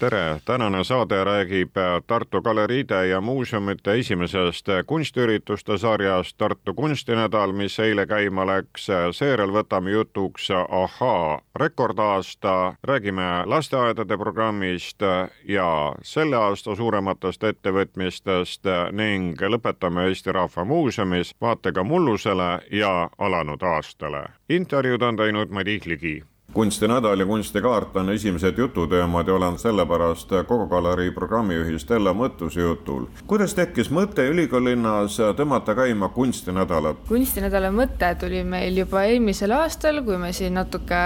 tere, tänane saade räägib Tartu galeriide ja muuseumite esimesest kunstiürituste sarjast Tartu kunstinädal, mis eile käima läks. seejärel võtame jutuks Ahhaa rekordaasta, räägime lasteaedade programmist ja selle aasta suurematest ettevõtmistest ning lõpetame Eesti Rahva Muuseumis vaatega mullusele ja alanud aastale. intervjuud on teinud Madis Ligi kunstinädal ja kunstikaart on esimesed jututeemad ja olen sellepärast Kogu galerii programmijuhi Stella Mõttuse jutul. kuidas tekkis mõte ülikoolilinnas tõmmata käima kunstinädalat? kunstinädala mõte tuli meil juba eelmisel aastal, kui me siin natuke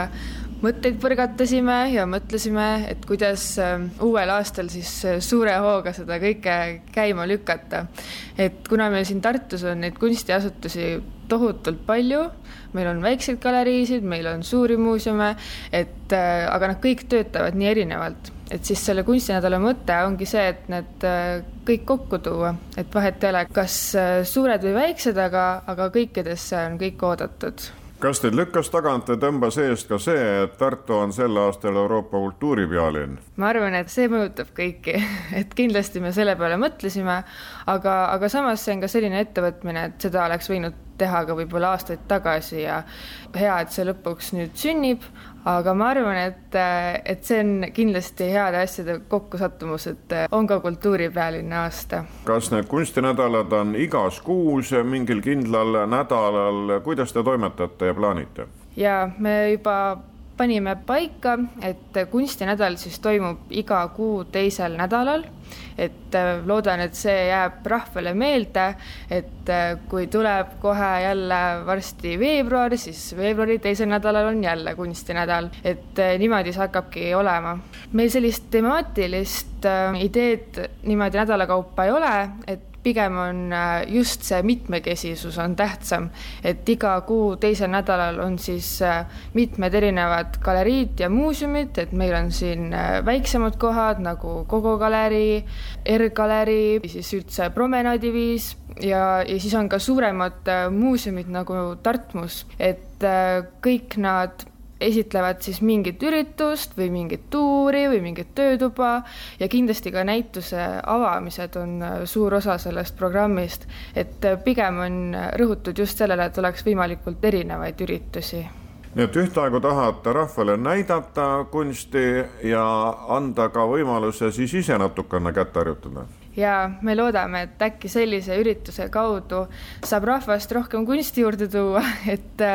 mõtteid põrgatasime ja mõtlesime, et kuidas äh, uuel aastal siis äh, suure hooga seda kõike käima lükata. et kuna meil siin Tartus on neid kunstiasutusi tohutult palju, meil on väikseid galeriisid, meil on suuri muuseume, et äh, aga nad kõik töötavad nii erinevalt, et siis selle kunstinädala mõte ongi see, et need kõik kokku tuua, et vahet ei ole, kas suured või väiksed, aga, aga kõikidesse on kõik oodatud. Kas teid lükkas tagant ja tõmbas eest ka see, et Tartu on sel aastal Euroopa kultuuripealinn? ma arvan, et see mõjutab kõiki, et kindlasti me selle peale mõtlesime, aga, aga samas see on ka selline ettevõtmine, et seda oleks võinud teha ka võib-olla aastaid tagasi ja hea, et see lõpuks nüüd sünnib, aga ma arvan, et, et see on kindlasti heade asjade kokkusattumus, et on ka kultuuripealinna aasta. kas need kunstinädalad on igas kuus mingil kindlal nädalal, kuidas te toimetate ja plaanite? ja me juba panime paika, et kunstinädal siis toimub iga kuu teisel nädalal. et äh, loodan, et see jääb rahvale meelde, et äh, kui tuleb kohe jälle varsti veebruar, siis veebruari teisel nädalal on jälle kunstinädal, et äh, niimoodi see hakkabki olema. meil sellist temaatilist ideed niimoodi nädala kaupa ei ole, et pigem on äh, just see mitmekesisus on tähtsam, et iga kuu teisel nädalal on siis äh, mitmed erinevad galeriid ja muuseumid, et meil on siin äh, väiksemad kohad nagu Kogo galerii, R-galerii, siis üldse promenaadiviis ja, ja siis on ka suuremad muuseumid nagu Tartmus, et kõik nad esitlevad siis mingit üritust või mingit tuuri või mingit töötuba ja kindlasti ka näituse avamised on äh, suur osa sellest programmist, et äh, pigem on rõhutud just sellele, et oleks võimalikult erinevaid üritusi. Nii et ühtaegu tahate rahvale näidata kunsti ja anda ka võimaluse siis ise natukene kätt harjutada ja me loodame, et äkki sellise ürituse kaudu saab rahvast rohkem kunsti juurde tuua, et,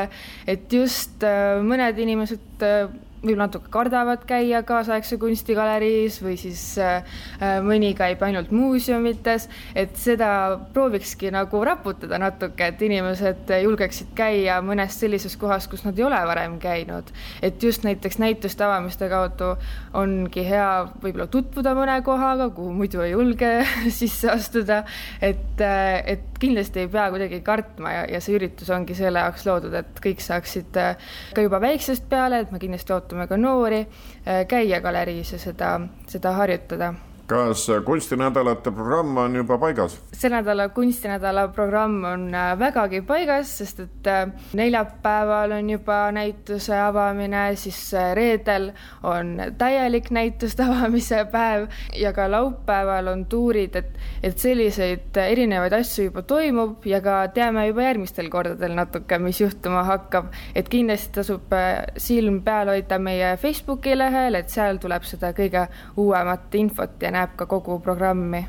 et just äh, mõned inimesed äh, võib-olla natuke kardavad käia kaasaegse kunstigaleriis või siis äh, äh, mõni käib ainult muuseumites, et seda proovikski nagu raputada natuke, et inimesed julgeksid käia mõnes sellises kohas, kus nad ei ole varem käinud. et just näiteks näituste avamiste kaudu ongi hea võib-olla tutvuda mõne kohaga, kuhu muidu ei julge sisse astuda, et, äh, et kindlasti ei pea kuidagi kartma ja, ja see üritus ongi selle jaoks loodud, et kõik saaksid ka juba väiksest peale, et me kindlasti ootame ootame ka noori äh, käia galeriis ja seda, seda harjutada kas kunstinädalate programm on juba paigas? selle nädala kunstinädala programm on äh, vägagi paigas, sest et äh, neljapäeval on juba näituse avamine, siis äh, reedel on täielik näituste avamise päev ja ka laupäeval on tuurid, et, et selliseid erinevaid asju juba toimub ja ka teame juba järgmistel kordadel natuke, mis juhtuma hakkab. et kindlasti tasub silm peal hoida meie Facebooki lehel, et seal tuleb seda kõige uuemat infot ja näeb ka kogu programmi.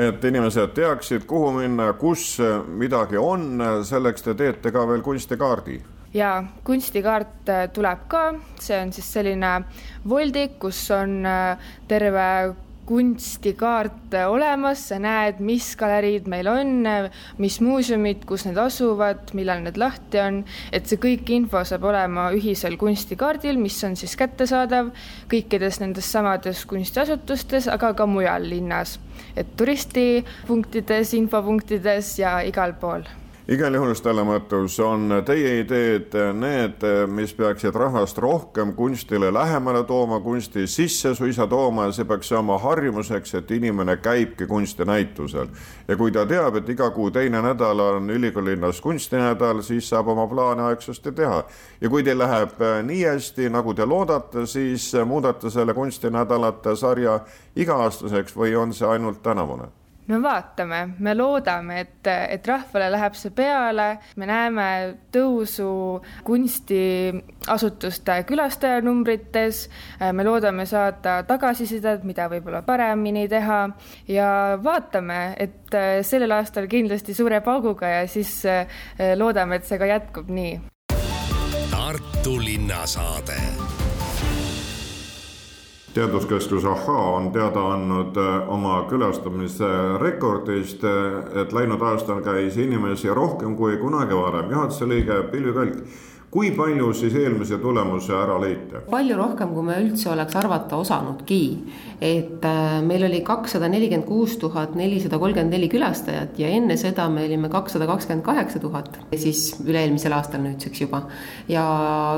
Et inimesed teaksid, kuhu minna, kus midagi on, selleks te teete ka veel kunstikaardi. Ja kunstikaart tuleb ka, see on siis selline voldik, kus on äh, terve kunstikaart olemas, sa näed, mis galeriid meil on, mis muuseumid, kus need asuvad, millal need lahti on, et see kõik info saab olema ühisel kunstikaardil, mis on siis kättesaadav kõikides nendes samades kunstiasutustes, aga ka mujal linnas. et turistipunktides, infopunktides ja igal pool igal juhul, Stella Mõttus, on teie ideed need, mis peaksid rahvast rohkem kunstile lähemale tooma, kunsti sisse suisa tooma ja see peaks saama harjumuseks, et inimene käibki kunstinäitusel. ja kui ta teab, et iga kuu teine nädal on ülikoolilinnas kunstinädal, siis saab oma plaane aegsasti teha. ja kui teil läheb nii hästi, nagu te loodate, siis muudate selle kunstinädalate sarja iga-aastaseks või on see ainult tänavune? No vaatame, me loodame, et, et rahvale läheb see peale, me näeme tõusu kunstiasutuste külastajanumbrites, me loodame saada tagasisidet, mida võib-olla paremini teha. Ja vaatame, et sellel aastal kindlasti suure pauguga ja siis loodame, et see ka jätkub nii. Tartu linnasaade teaduskeskus Ahhaa on teada andnud äh, oma külastamise rekordist, äh, et läinud aastal käis inimesi rohkem kui kunagi varem. juhatuse liige Pilvi Kalk kui palju siis eelmise tulemuse ära leiti? palju rohkem, kui me üldse oleks arvata osanudki. et äh, meil oli kakssada nelikümmend kuus tuhat nelisada kolmkümmend neli külastajat ja enne seda me olime kakssada kakskümmend kaheksa tuhat, siis üle-eelmisel aastal nüüdseks juba. ja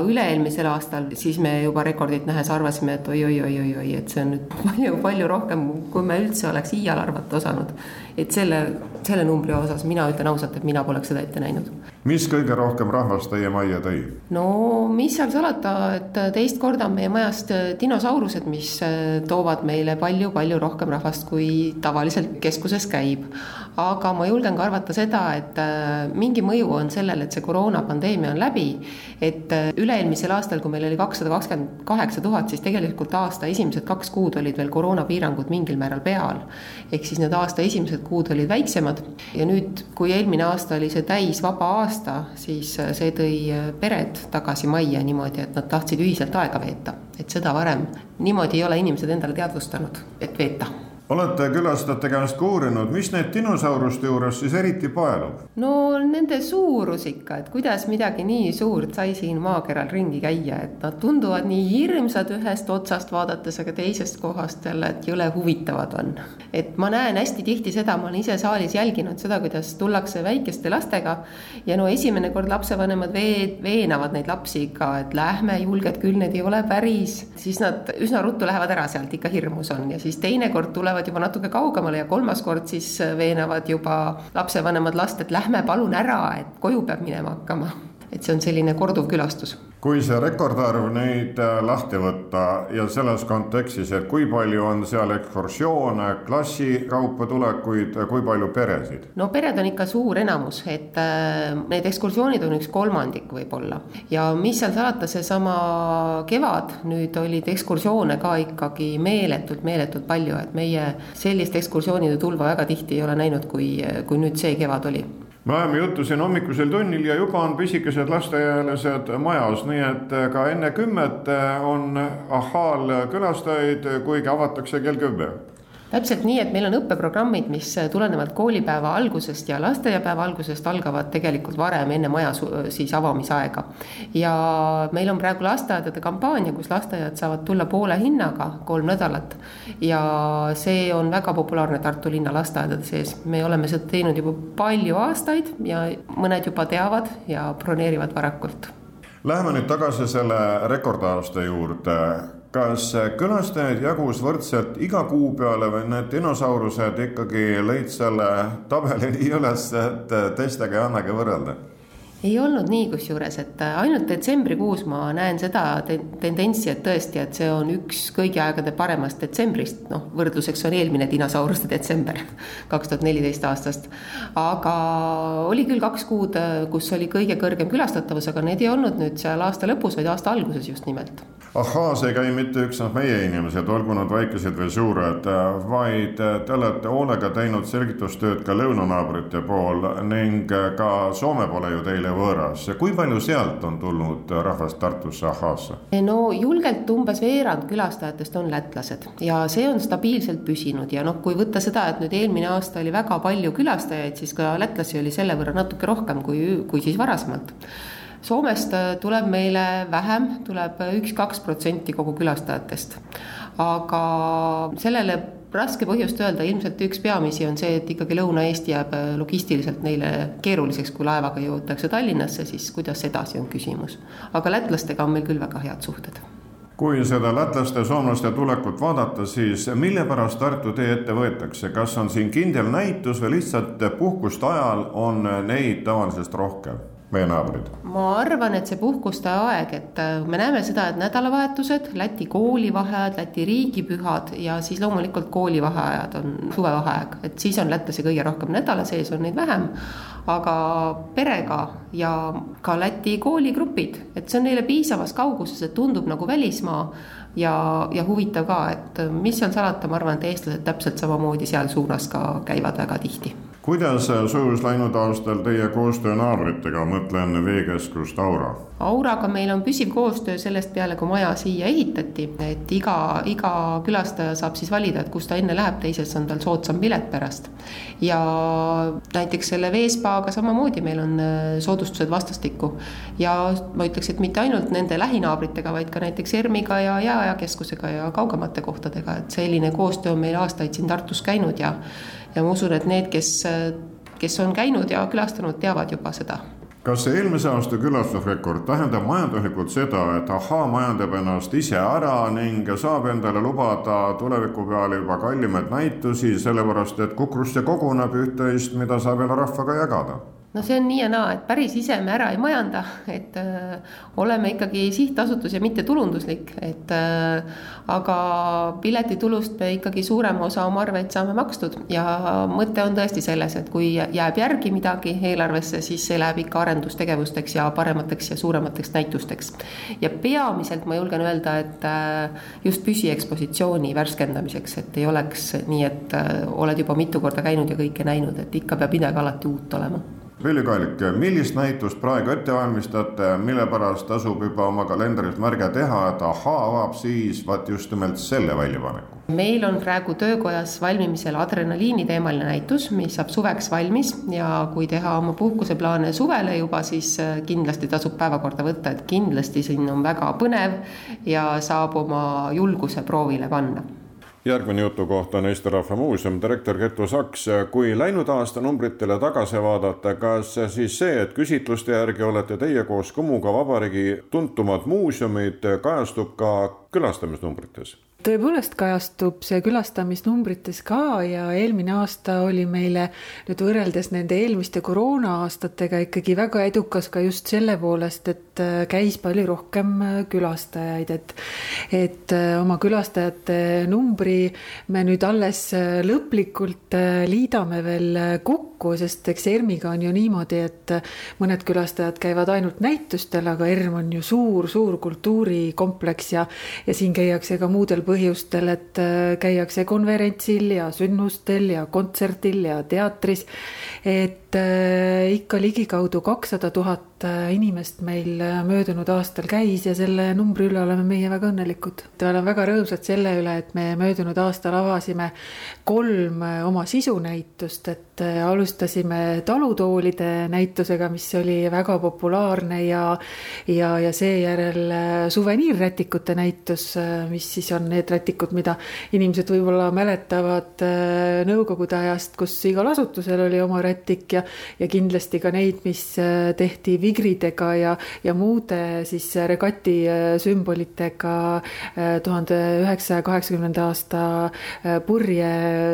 üle-eelmisel aastal siis me juba rekordit nähes arvasime, et oi-oi-oi-oi-oi, et see on nüüd palju-palju rohkem, kui me üldse oleks iial arvata osanud. et selle, selle numbri osas mina ütlen ausalt, et mina poleks seda ette näinud. mis kõige rohkem rahvast teie majja tõi? No mis seal salata, et teist korda on meie majast dinosaurused, mis äh, toovad meile palju-palju rohkem rahvast, kui tavaliselt keskuses käib. aga ma julgen ka arvata seda, et äh, mingi mõju on sellel, et see koroonapandeemia on läbi. et äh, üle-eelmisel aastal, kui meil oli kakssada kakskümmend kaheksa tuhat, siis tegelikult aasta esimesed kaks kuud olid veel koroonapiirangud mingil määral peal. ehk siis need aasta esimesed kuud olid väiksemad ja nüüd, kui eelmine aasta oli see täisvaba aasta, siis see tõi pere pered tagasi majja niimoodi, et nad tahtsid ühiselt aega veeta, et seda varem niimoodi ei ole inimesed endale teadvustanud, et veeta olete külastajate käest ka uurinud, mis neid dinosauruste juures siis eriti paelub? no nende suurus ikka, et kuidas midagi nii suurt sai siin maakeral ringi käia, et nad tunduvad nii hirmsad ühest otsast vaadates, aga teisest kohast jälle, et jõle huvitavad on. et ma näen hästi tihti seda, ma olen ise saalis jälginud seda, kuidas tullakse väikeste lastega ja no esimene kord lapsevanemad vee-, veenavad neid lapsi ikka, et lähme, julged küll, need ei ole päris, siis nad üsna ruttu lähevad ära sealt, ikka hirmus on ja siis teinekord tulevad lähevad juba natuke kaugemale ja kolmas kord siis veenavad juba lapsevanemad last, et lähme palun ära, et koju peab minema hakkama. Et see on selline korduv külastus. Kui see rekordarv neid äh, lahti võtta ja selles kontekstis, et kui palju on seal ekskursioone, klassikaupa tulekuid, kui palju peresid? no pered on ikka suur enamus, et äh, need ekskursioonid on üks kolmandik võib-olla. Ja mis seal salata, seesama kevad, nüüd olid ekskursioone ka ikkagi meeletult, meeletult palju, et meie sellist ekskursioonide tulva väga tihti ei ole näinud, kui, kui nüüd see kevad oli me ajame juttu siin hommikusel tunnil ja juba on pisikesed lasteaiaealised majas, nii et ka enne kümmet on ahhaal külastajaid, kuigi avatakse kell kümme täpselt nii, et meil on õppeprogrammid, mis tulenevalt koolipäeva algusest ja lasteaiapäeva algusest algavad tegelikult varem, enne maja siis avamisaega. ja meil on praegu lasteaedade kampaania, kus lasteaiad saavad tulla poole hinnaga kolm nädalat. ja see on väga populaarne Tartu linna lasteaedade sees, me oleme seda teinud juba palju aastaid ja mõned juba teavad ja broneerivad varakult. Läheme nüüd tagasi selle rekordaasta juurde kas külastajaid jagus võrdselt iga kuu peale või need dinosaurused ikkagi lõid selle tabeli nii üles, et teistega ei annagi võrrelda? Ei olnud nii, kusjuures, et ainult detsembrikuus ma näen seda tendentsi, et tõesti, et see on üks kõigi aegade paremast detsembrist, noh, võrdluseks on eelmine dinosauruste detsember, kaks tuhat neliteist aastast. aga oli küll kaks kuud, kus oli kõige kõrgem külastatavus, aga need ei olnud nüüd seal aasta lõpus, vaid aasta alguses just nimelt ahhaas ei käi mitte üksnes meie inimesed, olgu nad väikesed või suured, vaid te olete hoolega teinud selgitustööd ka lõunanaabrite pool ning ka Soome pole ju teile võõras. kui palju sealt on tulnud rahvast Tartusse ahhaasse? no julgelt umbes veerand külastajatest on lätlased ja see on stabiilselt püsinud ja noh, kui võtta seda, et nüüd eelmine aasta oli väga palju külastajaid, siis ka lätlasi oli selle võrra natuke rohkem kui, kui siis varasemalt Soomest äh, tuleb meile vähem, tuleb üks-kaks protsenti kogu külastajatest. aga sellele raske põhjust öelda, ilmselt üks peamisi on see, et ikkagi Lõuna-Eesti jääb äh, logistiliselt neile keeruliseks, kui laevaga jõutakse Tallinnasse, siis kuidas edasi, on küsimus. aga lätlastega on meil küll väga head suhted kui seda lätlaste-soomlaste tulekut vaadata, siis mille pärast Tartu tee ette võetakse, kas on siin kindel näitus või lihtsalt puhkuste ajal on neid tavalisest rohkem? Meie naabrid? ma arvan, et see puhkuste aeg, et äh, me näeme seda, et nädalavahetused, Läti koolivaheajad, Läti riigipühad ja siis loomulikult koolivaheajad on suvevaheaeg, et siis on lätlasi kõige rohkem, nädala sees on neid vähem. aga perega ja ka Läti kooligrupid, et see on neile piisavas kauguses, et tundub nagu välismaa ja, ja huvitav ka, et mis seal salata, ma arvan, et eestlased täpselt samamoodi seal suunas ka käivad väga tihti kuidas sujus läinud aastal teie koostöö naabritega, mõtlen veekeskust Aura? Auraga meil on püsiv koostöö sellest peale, kui maja siia ehitati, et iga, iga külastaja saab siis valida, et kus ta enne läheb, teises on tal soodsam pilet pärast. ja näiteks selle Veespaaga samamoodi meil on äh, soodustused vastastikku. Ja ma ütleks, et mitte ainult nende lähinaabritega, vaid ka näiteks ERM-iga ja Jääajakeskusega ja kaugemate kohtadega, et selline koostöö on meil aastaid siin Tartus käinud ja ja ma usun, et need, kes, kes on käinud ja külastanud, teavad juba seda kas see eelmise aasta külastusrekord tähendab majanduslikult seda, et ahhaa majandab ennast ise ära ning saab endale lubada tuleviku peale juba kallimaid näitusi, sellepärast et Kukrusse koguneb üht-teist, mida saab jälle rahvaga jagada? No see on nii ja naa, et päris ise me ära ei majanda, et äh, oleme ikkagi sihtasutus ja mittetulunduslik, et äh, aga piletitulust me ikkagi suurema osa oma arveid saame makstud ja mõte on tõesti selles, et kui jääb järgi midagi eelarvesse, siis see läheb ikka arendustegevusteks ja paremateks ja suuremateks näitusteks. ja peamiselt ma julgen öelda, et äh, just püsiekspositsiooni värskendamiseks, et ei oleks nii, et äh, oled juba mitu korda käinud ja kõike näinud, et ikka peab midagi alati uut olema Villi Kaalik, millist näitust praegu ette valmistate, mille pärast tasub juba oma kalendris märge teha, et ahaa, avab siis vaat just nimelt selle väljapaneku? meil on praegu töökojas valmimisel adrenaliini teemaline näitus, mis saab suveks valmis ja kui teha oma puhkuseplaane suvele juba, siis äh, kindlasti tasub päevakorda võtta, et kindlasti siin on väga põnev ja saab oma julguse proovile panna järgmine jutukoht on Eesti Rahva Muuseum direktor Kertu Saks. kui läinud aasta numbritele tagasi vaadata, kas siis see, et küsitluste järgi olete teie koos Kumuga vabariigi tuntumad muuseumid, kajastub ka külastamisnumbrites? Tõepoolest kajastub see külastamisnumbrites ka ja eelmine aasta oli meile nüüd võrreldes nende eelmiste koroona-aastatega ikkagi väga edukas ka just selle poolest, et äh, käis palju rohkem äh, külastajaid, et et äh, oma külastajate numbri me nüüd alles lõplikult liidame veel kokku, sest eks ERM-iga on ju niimoodi, et mõned külastajad käivad ainult näitustel, aga ERM on ju suur-suur kultuurikompleks ja ja siin käiakse ka muudel põhjustel et äh, käiakse konverentsil ja sündmustel ja kontserdil ja teatris. et äh, ikka ligikaudu kakssada tuhat äh, inimest meil möödunud aastal käis ja selle numbri üle oleme meie väga õnnelikud. me oleme väga rõõmsad selle üle, et me möödunud aastal avasime kolm oma sisunäitust, et alustasime talutoolide näitusega, mis oli väga populaarne ja ja, ja seejärel suveniirrätikute näitus, mis siis on need rätikud, mida inimesed võib-olla mäletavad äh, nõukogude ajast, kus igal asutusel oli oma rätik ja, ja kindlasti ka neid, mis äh, tehti vigridega ja, ja muude siis regati äh, sümbolitega tuhande üheksasaja kaheksakümnenda aasta purje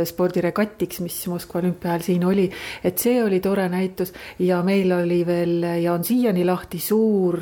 spordiregatiks, mis Moskva olümpial siin oli. et see oli tore näitus ja meil oli veel ja on siiani lahti suur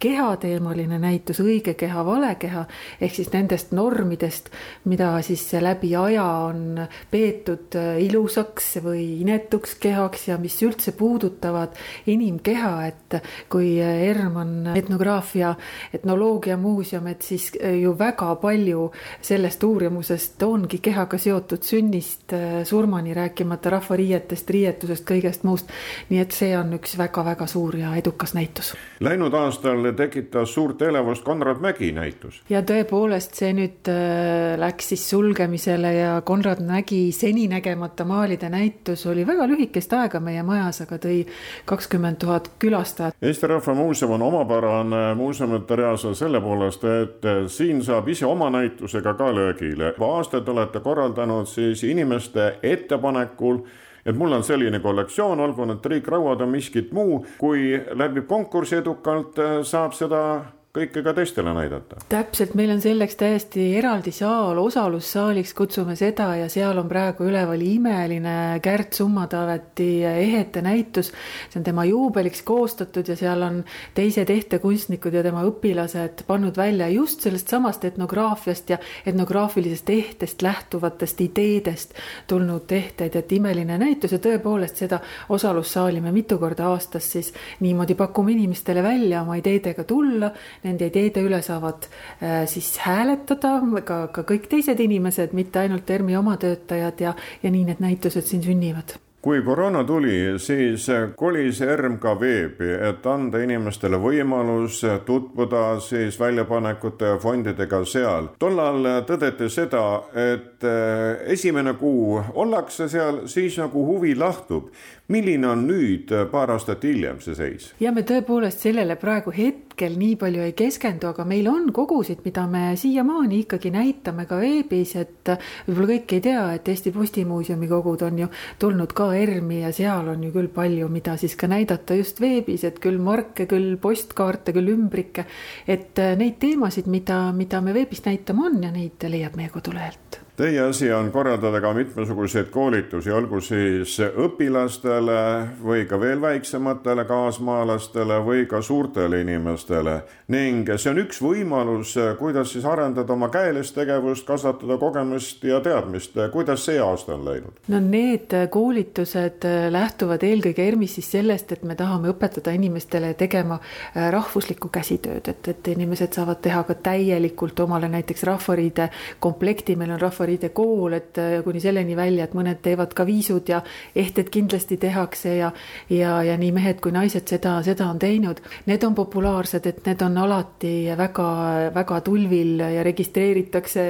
kehateemaline näitus, õige keha, vale keha ehk siis nendest normidest mida siis läbi aja on peetud äh, ilusaks või inetuks kehaks ja mis üldse puudutavad inimkeha, et kui äh, ERM on etnograafia, etnoloogia muuseum, et siis äh, ju väga palju sellest uurimusest ongi kehaga seotud sünnist surmani, rääkimata rahvariietest, riietusest, kõigest muust. nii et see on üks väga-väga suur ja edukas näitus. Läinud aastal tekitas suurt elevust Konrad Mägi näitus. ja tõepoolest, see nüüd Äh, läks siis sulgemisele ja Konrad Mägi seninägemata maalide näitus oli väga lühikest aega meie majas, aga tõi kakskümmend tuhat külastajat külastajad. Eesti Rahva Muuseum on omapärane muuseumite reasel selle poolest, et siin saab ise oma näitusega ka löögile. aastaid olete korraldanud siis inimeste ettepanekul et mul on selline kollektsioon, olgu need triikrauad või miskit muu, kui läbib konkursi edukalt, saab seda kõike ka teistele näidata. täpselt, meil on selleks täiesti eraldi saal, osalussaaliks kutsume seda ja seal on praegu üleval imeline Kärt Summataveti ehete näitus. see on tema juubeliks koostatud ja seal on teised ehtekunstnikud ja tema õpilased pannud välja just sellest samast etnograafiast ja etnograafilisest ehtest lähtuvatest ideedest tulnud ehteid, et imeline näitus ja tõepoolest seda osalussaali me mitu korda aastas siis niimoodi pakume inimestele välja oma ideedega tulla nende ideede üle saavad äh, siis hääletada ka, ka kõik teised inimesed, mitte ainult ERMi oma töötajad ja, ja nii need näitused siin sünnivad kui koroona tuli, siis kolis ERM ka veebi, et anda inimestele võimalus tutvuda siis väljapanekute ja fondidega seal. tollal tõdeti seda, et äh, esimene kuu ollakse seal, siis nagu huvi lahtub milline on nüüd äh, paar aastat hiljem see seis? ja me tõepoolest sellele praegu hetkel nii palju ei keskendu, aga meil on kogusid, mida me siiamaani ikkagi näitame ka veebis, et äh, võib-olla kõik ei tea, et Eesti Postimuuseumi kogud on ju tulnud ka ERM-i ja seal on ju küll palju, mida siis ka näidata just veebis, et küll marke, küll postkaarte, küll ümbrikke. et äh, neid teemasid, mida, mida me veebis näitama on ja neid leiab meie kodulehelt Teie asi on korraldada ka mitmesuguseid koolitusi, olgu siis õpilastele või ka veel väiksematele kaasmaalastele või ka suurtele inimestele. ning see on üks võimalus, kuidas siis arendada oma käelist tegevust, kasvatada kogemust ja teadmist. kuidas see aasta on läinud? no need koolitused lähtuvad eelkõige ERMis siis sellest, et me tahame õpetada inimestele tegema äh, rahvuslikku käsitööd, et, et inimesed saavad teha ka täielikult omale näiteks rahvariide komplekti, meil on rahvariide kool, et äh, kuni selleni välja, et mõned teevad ka viisud ja ehted kindlasti tehakse ja ja, ja nii mehed kui naised seda, seda on teinud. Need on populaarsed, et need on alati väga-väga tulvil ja registreeritakse,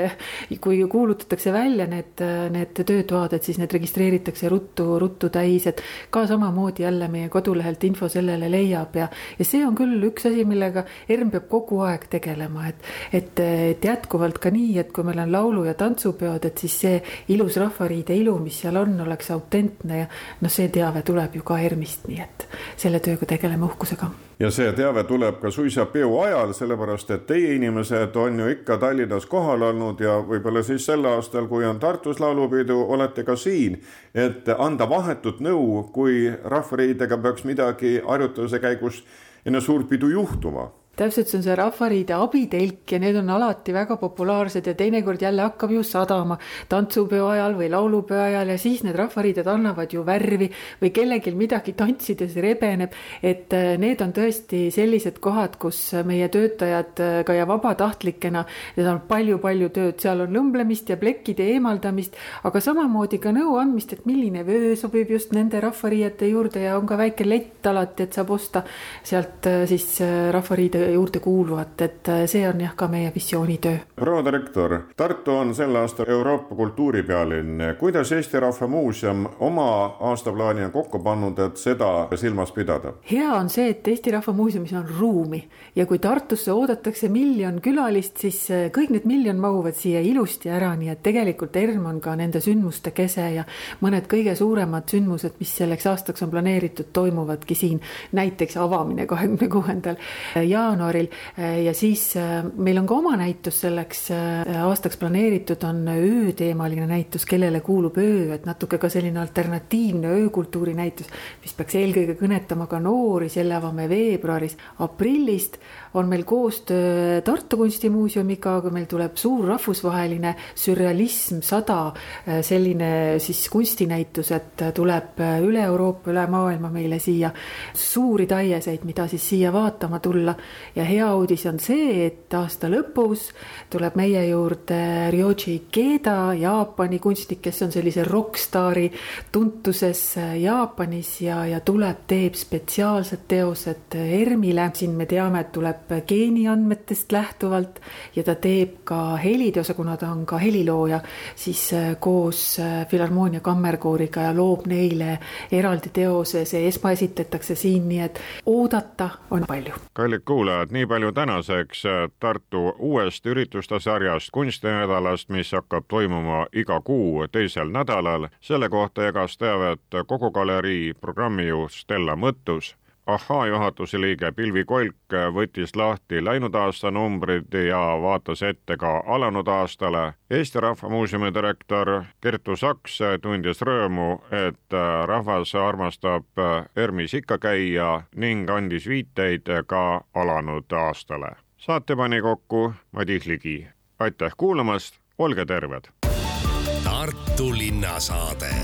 kui kuulutatakse välja need, need töötoad, et siis need registreeritakse ruttu, ruttu täis, et ka samamoodi jälle meie kodulehelt info sellele leiab ja, ja see on küll üks asi, millega ERM peab kogu aeg tegelema, et, et, et jätkuvalt ka nii, et kui meil on laulu- ja tantsupeod, teevad, et siis see ilus rahvariide ilu, mis seal on, oleks autentne ja noh, see teave tuleb ju ka ERMist, nii et selle tööga tegeleme uhkusega. ja see teave tuleb ka suisa peo ajal, sellepärast et teie inimesed on ju ikka Tallinnas kohal olnud ja võib-olla siis sel aastal, kui on Tartus laulupidu, olete ka siin, et anda vahetut nõu, kui rahvariidega peaks midagi harjutuse käigus enne suurpidu juhtuma täpselt, see on see Rahvariide abitelk ja need on alati väga populaarsed ja teinekord jälle hakkab ju sadama tantsupeo ajal või laulupeo ajal ja siis need rahvariided annavad ju värvi või kellelgi midagi tantsides rebeneb. et äh, need on tõesti sellised kohad, kus meie töötajad äh, ka ja vabatahtlikena, need on palju-palju tööd, seal on lõmblemist ja plekkide eemaldamist, aga samamoodi ka nõu andmist, et milline vöö sobib just nende rahvariiete juurde ja on ka väike lett alati, et saab osta sealt äh, siis rahvariide juurde kuuluvat, et äh, see on jah, ka meie visioonitöö. proua direktor, Tartu on sel aastal Euroopa kultuuripealinn. kuidas Eesti Rahva Muuseum oma aastaplaani on kokku pannud, et seda silmas pidada? hea on see, et Eesti Rahva Muuseumis on ruumi ja kui Tartusse oodatakse miljon külalist, siis äh, kõik need miljon mahuvad siia ilusti ära, nii et tegelikult ERM on ka nende sündmuste kese ja mõned kõige suuremad sündmused, mis selleks aastaks on planeeritud, toimuvadki siin. näiteks avamine kahekümne kuuendal jaanuaril jaanuaril ja siis äh, meil on ka oma näitus selleks äh, aastaks planeeritud, on ööteemaline näitus, kellele kuulub öö, et natuke ka selline alternatiivne öökultuuri näitus, mis peaks eelkõige kõnetama ka noori, selle avame veebruaris. aprillist on meil koostöö Tartu Kunstimuuseumiga, aga meil tuleb suur rahvusvaheline sürrealism sada, äh, selline siis kunstinäitus, et tuleb üle Euroopa, üle maailma meile siia suuri taieseid, mida siis siia vaatama tulla ja hea uudis on see, et aasta lõpus tuleb meie juurde Ryoji Ikeda, Jaapani kunstnik, kes on sellise rokkstaari tuntuses Jaapanis ja, ja tuleb, teeb spetsiaalsed teosed ERM-ile. siin me teame, et tuleb geeniandmetest lähtuvalt ja ta teeb ka heliteose, kuna ta on ka helilooja, siis koos Filharmoonia Kammerkooriga ja loob neile eraldi teose, see esmaesitletakse siin, nii et oodata on palju. kallid kuulajad, nii palju tänaseks Tartu uuest ürituste sarjast kunstinädalast, mis hakkab toimuma iga kuu teisel nädalal. selle kohta jagas teavet kogu galerii programmijuht Stella Mõttus ahhaa juhatuse liige Pilvi Kolk võttis lahti läinud aasta numbrid ja vaatas ette ka alanud aastale. Eesti Rahva Muuseumi direktor Kertu Saks tundis rõõmu, et rahvas armastab ERMis ikka käia ning andis viiteid ka alanud aastale. saate pani kokku Madis Ligi. aitäh kuulamast, olge terved! Tartu linnasaade